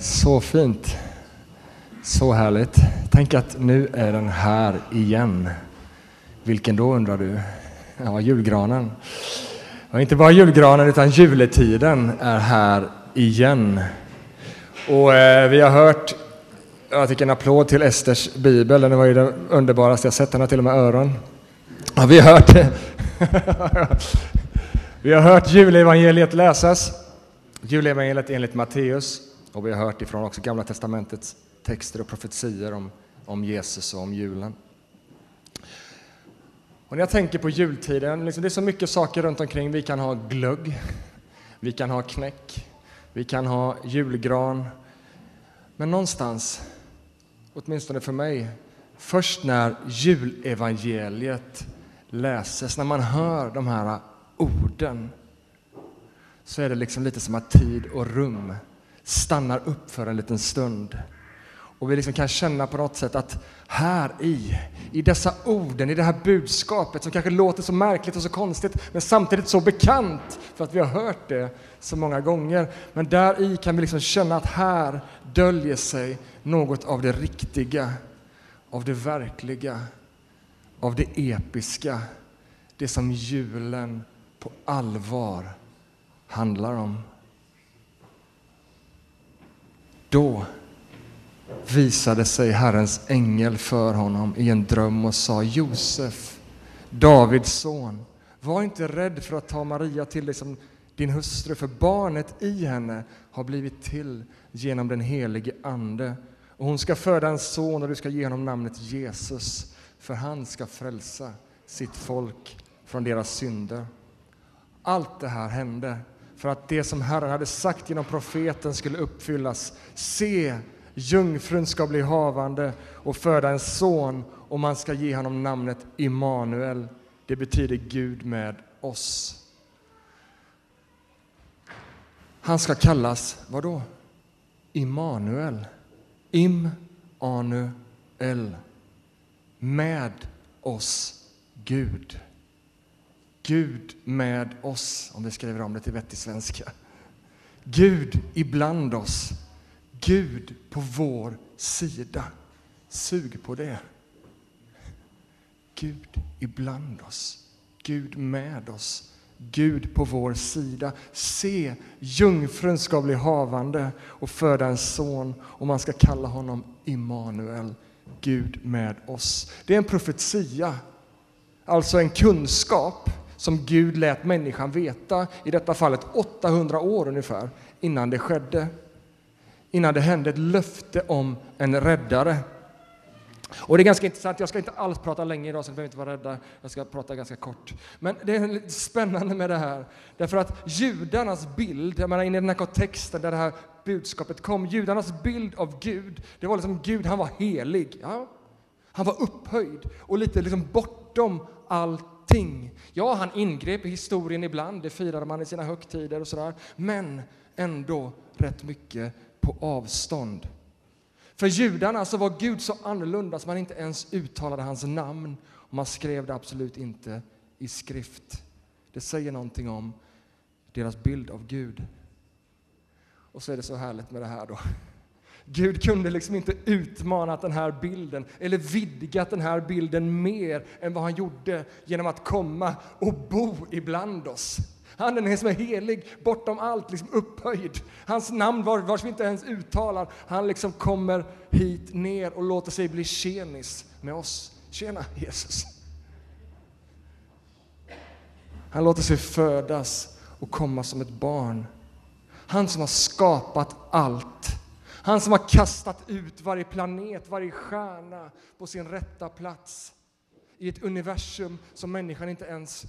Så fint. Så härligt. Tänk att nu är den här igen. Vilken då undrar du? Ja, julgranen. Och inte bara julgranen utan juletiden är här igen. Och eh, vi har hört, jag tycker en applåd till Esters bibel, den var ju den underbaraste jag sett, den har till och med öron. Ja, vi har hört Vi har hört julevangeliet läsas. Julevangeliet enligt Matteus. Och vi har hört ifrån också Gamla Testamentets texter och profetier om, om Jesus och om julen. Och när jag tänker på jultiden, liksom, det är så mycket saker runt omkring. Vi kan ha glögg, vi kan ha knäck, vi kan ha julgran. Men någonstans, åtminstone för mig, först när julevangeliet läses, när man hör de här orden, så är det liksom lite som att tid och rum stannar upp för en liten stund. Och vi liksom kan känna på något sätt att här i, i dessa orden, i det här budskapet som kanske låter så märkligt och så konstigt, men samtidigt så bekant för att vi har hört det så många gånger. Men där i kan vi liksom känna att här döljer sig något av det riktiga, av det verkliga, av det episka, det som julen på allvar handlar om. Då visade sig Herrens ängel för honom i en dröm och sa Josef, Davids son, var inte rädd för att ta Maria till dig som din hustru, för barnet i henne har blivit till genom den helige Ande. Och hon ska föda en son och du ska ge honom namnet Jesus, för han ska frälsa sitt folk från deras synder. Allt det här hände för att det som Herren hade sagt genom profeten skulle uppfyllas. Se, jungfrun ska bli havande och föda en son och man ska ge honom namnet Immanuel. Det betyder Gud med oss. Han ska kallas, vad då? Immanuel. Im-anu-el. Med oss, Gud. Gud med oss, om vi skriver om det till vettig svenska. Gud ibland oss. Gud på vår sida. Sug på det. Gud ibland oss. Gud med oss. Gud på vår sida. Se, jungfrun ska bli havande och föda en son och man ska kalla honom Immanuel, Gud med oss. Det är en profetia, alltså en kunskap som Gud lät människan veta, i detta fallet 800 år ungefär, innan det skedde. Innan det hände ett löfte om en räddare. Och det är ganska intressant, jag ska inte alls prata länge idag så ni behöver inte vara rädda, jag ska prata ganska kort. Men det är lite spännande med det här, därför att judarnas bild, jag menar in i den här kontexten där det här budskapet kom, judarnas bild av Gud, det var liksom Gud, han var helig. Ja? Han var upphöjd och lite liksom bortom allting. Ja, han ingrep i historien ibland, det firade man i sina högtider och sådär, men ändå rätt mycket på avstånd. För judarna så var Gud så annorlunda att man inte ens uttalade hans namn och man skrev det absolut inte i skrift. Det säger någonting om deras bild av Gud. Och så är det så härligt med det här då. Gud kunde liksom inte utmanat den här bilden eller vidgat den här bilden mer än vad han gjorde genom att komma och bo ibland oss. Han är som är helig, bortom allt, liksom upphöjd. Hans namn vars vi inte ens uttalar. Han liksom kommer hit ner och låter sig bli tjenis med oss. Tjena Jesus! Han låter sig födas och komma som ett barn. Han som har skapat allt han som har kastat ut varje planet, varje stjärna på sin rätta plats i ett universum som människan inte ens...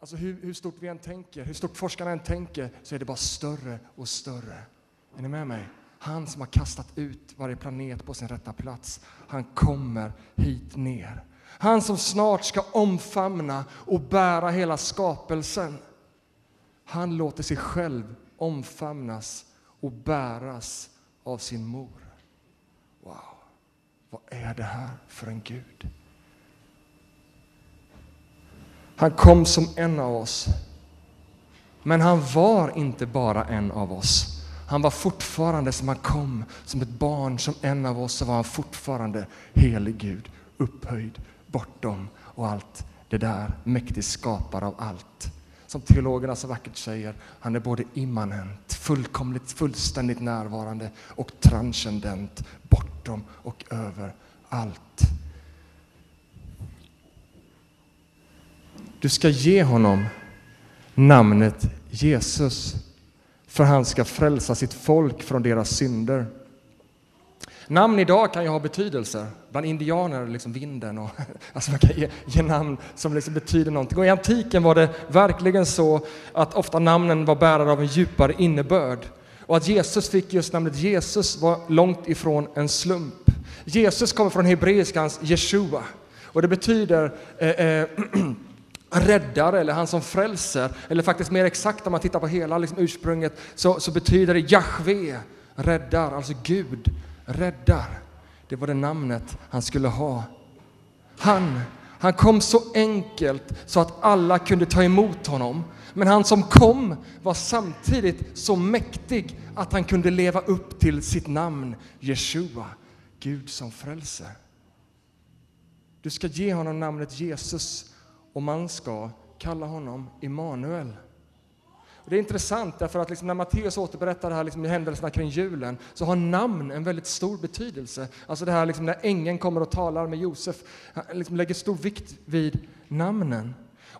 Alltså hur, hur stort vi än tänker, hur stort forskarna än tänker, så är det bara större och större. Är ni med mig? Han som har kastat ut varje planet på sin rätta plats, han kommer hit ner. Han som snart ska omfamna och bära hela skapelsen. Han låter sig själv omfamnas och bäras av sin mor. Wow, vad är det här för en Gud? Han kom som en av oss. Men han var inte bara en av oss. Han var fortfarande som han kom, som ett barn, som en av oss, så var han fortfarande helig Gud, upphöjd bortom och allt det där, mäktig skapare av allt. Som teologerna så vackert säger, han är både immanent, fullkomligt, fullständigt närvarande och transcendent, bortom och över allt. Du ska ge honom namnet Jesus, för han ska frälsa sitt folk från deras synder. Namn idag kan ju ha betydelse. Bland indianer, liksom vinden. Och, alltså man kan ge, ge namn som liksom betyder någonting. Och I antiken var det verkligen så att ofta namnen var bärare av en djupare innebörd. Och att Jesus fick just namnet Jesus var långt ifrån en slump. Jesus kommer från hebreiskans Jeshua. Och det betyder eh, eh, räddare eller han som frälser. Eller faktiskt mer exakt om man tittar på hela liksom, ursprunget så, så betyder det Jahve, räddar, alltså Gud räddar. Det var det namnet han skulle ha. Han, han kom så enkelt så att alla kunde ta emot honom. Men han som kom var samtidigt så mäktig att han kunde leva upp till sitt namn, Jeshua, Gud som frälser. Du ska ge honom namnet Jesus och man ska kalla honom Immanuel. Det är intressant därför att liksom när Matteus återberättar det här liksom i händelserna kring julen så har namn en väldigt stor betydelse. Alltså det här liksom när ängeln kommer och talar med Josef, han liksom lägger stor vikt vid namnen.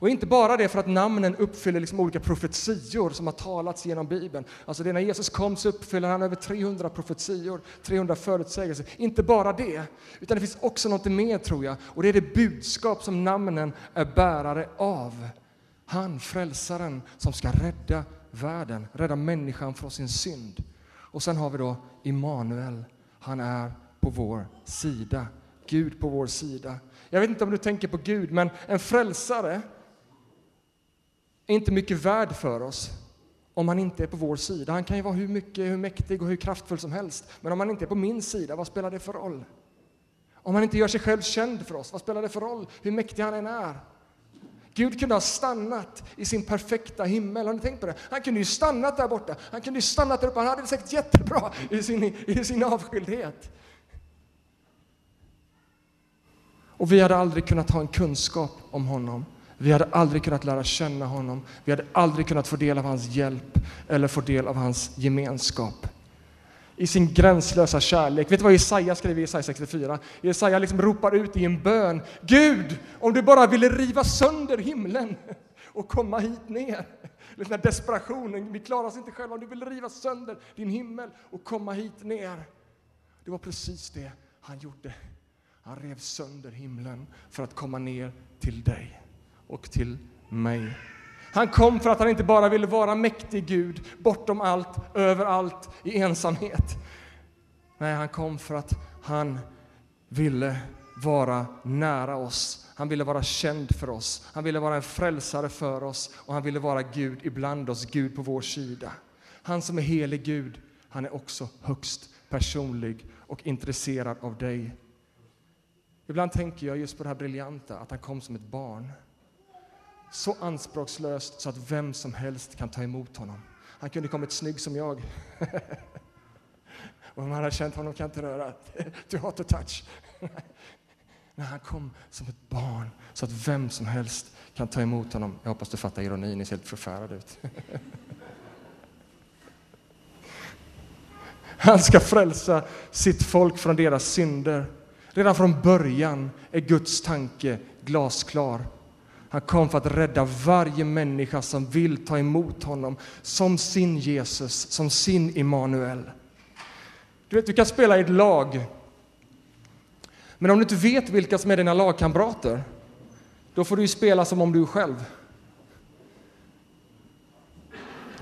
Och inte bara det för att namnen uppfyller liksom olika profetior som har talats genom Bibeln. Alltså det när Jesus kom så uppfyller han över 300 profetior, 300 förutsägelser. Inte bara det, utan det finns också något mer tror jag. Och det är det budskap som namnen är bärare av. Han, frälsaren, som ska rädda världen, rädda människan från sin synd. Och sen har vi då Immanuel. Han är på vår sida. Gud på vår sida. Jag vet inte om du tänker på Gud, men en frälsare är inte mycket värd för oss om han inte är på vår sida. Han kan ju vara hur mycket, hur mäktig och hur kraftfull som helst, men om han inte är på min sida, vad spelar det för roll? Om han inte gör sig själv känd för oss, vad spelar det för roll hur mäktig han än är? Gud kunde ha stannat i sin perfekta himmel. Har ni tänkt på det? Han kunde ju stannat där borta. Han kunde ju stannat där uppe. Han hade det säkert jättebra i sin, i sin avskildhet. Och vi hade aldrig kunnat ha en kunskap om honom. Vi hade aldrig kunnat lära känna honom. Vi hade aldrig kunnat få del av hans hjälp eller få del av hans gemenskap i sin gränslösa kärlek. Vet du vad Jesaja skriver i Jesaja 64? Jesaja liksom ropar ut i en bön. Gud, om du bara ville riva sönder himlen och komma hit ner. Den här desperationen, vi klarar oss inte själva. Om du vill riva sönder din himmel och komma hit ner. Det var precis det han gjorde. Han rev sönder himlen för att komma ner till dig och till mig. Han kom för att han inte bara ville vara mäktig Gud, bortom allt, överallt, i ensamhet. Nej, han kom för att han ville vara nära oss. Han ville vara känd för oss. Han ville vara en frälsare för oss och han ville vara Gud ibland oss, Gud på vår sida. Han som är helig Gud, han är också högst personlig och intresserad av dig. Ibland tänker jag just på det här briljanta, att han kom som ett barn så anspråkslöst så att vem som helst kan ta emot honom. Han kunde kommit snygg som jag. Och om man hade känt honom kan inte röra. Du har to touch. När han kom som ett barn så att vem som helst kan ta emot honom. Jag hoppas du fattar ironin, ni ser helt förfärade ut. Han ska frälsa sitt folk från deras synder. Redan från början är Guds tanke glasklar. Han kom för att rädda varje människa som vill ta emot honom som sin Jesus, som sin Immanuel. Du vet, du kan spela i ett lag. Men om du inte vet vilka som är dina lagkamrater, då får du spela som om du är själv.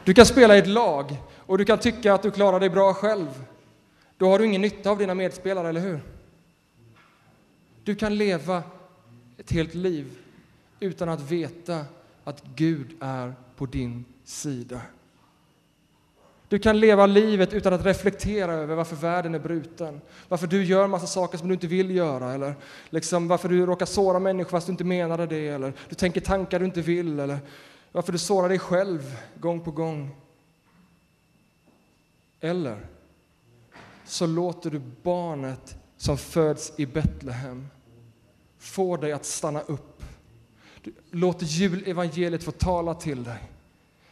Du kan spela i ett lag och du kan tycka att du klarar dig bra själv. Då har du ingen nytta av dina medspelare, eller hur? Du kan leva ett helt liv utan att veta att Gud är på din sida. Du kan leva livet utan att reflektera över varför världen är bruten, varför du gör massa saker som du inte vill göra, eller liksom varför du råkar såra människor fast du inte menade det, eller du tänker tankar du inte vill, eller varför du sårar dig själv gång på gång. Eller så låter du barnet som föds i Betlehem få dig att stanna upp. Du låter julevangeliet få tala till dig.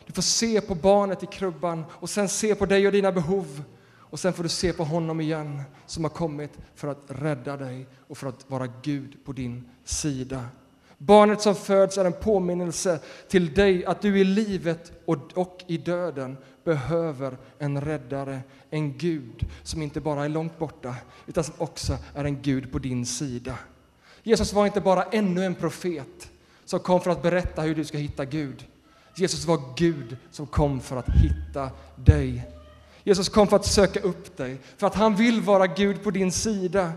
Du får se på barnet i krubban och sen se på dig och dina behov. Och sen får du se på honom igen som har kommit för att rädda dig och för att vara Gud på din sida. Barnet som föds är en påminnelse till dig att du i livet och, och i döden behöver en räddare, en Gud som inte bara är långt borta utan som också är en Gud på din sida. Jesus var inte bara ännu en profet som kom för att berätta hur du ska hitta Gud. Jesus var Gud som kom för att hitta dig. Jesus kom för att söka upp dig, för att han vill vara Gud på din sida,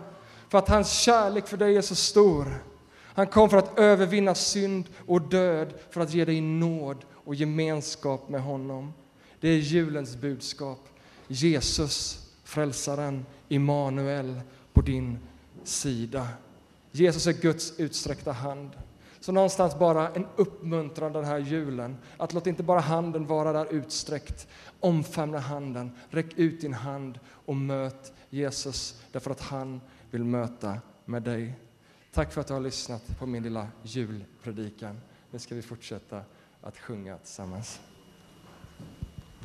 för att hans kärlek för dig är så stor. Han kom för att övervinna synd och död, för att ge dig nåd och gemenskap med honom. Det är julens budskap. Jesus, frälsaren, Immanuel, på din sida. Jesus är Guds utsträckta hand. Så någonstans bara en uppmuntran den här julen. Att låt inte bara handen vara där utsträckt. Omfamna handen, räck ut din hand och möt Jesus därför att han vill möta med dig. Tack för att du har lyssnat på min lilla julpredikan. Nu ska vi fortsätta att sjunga tillsammans.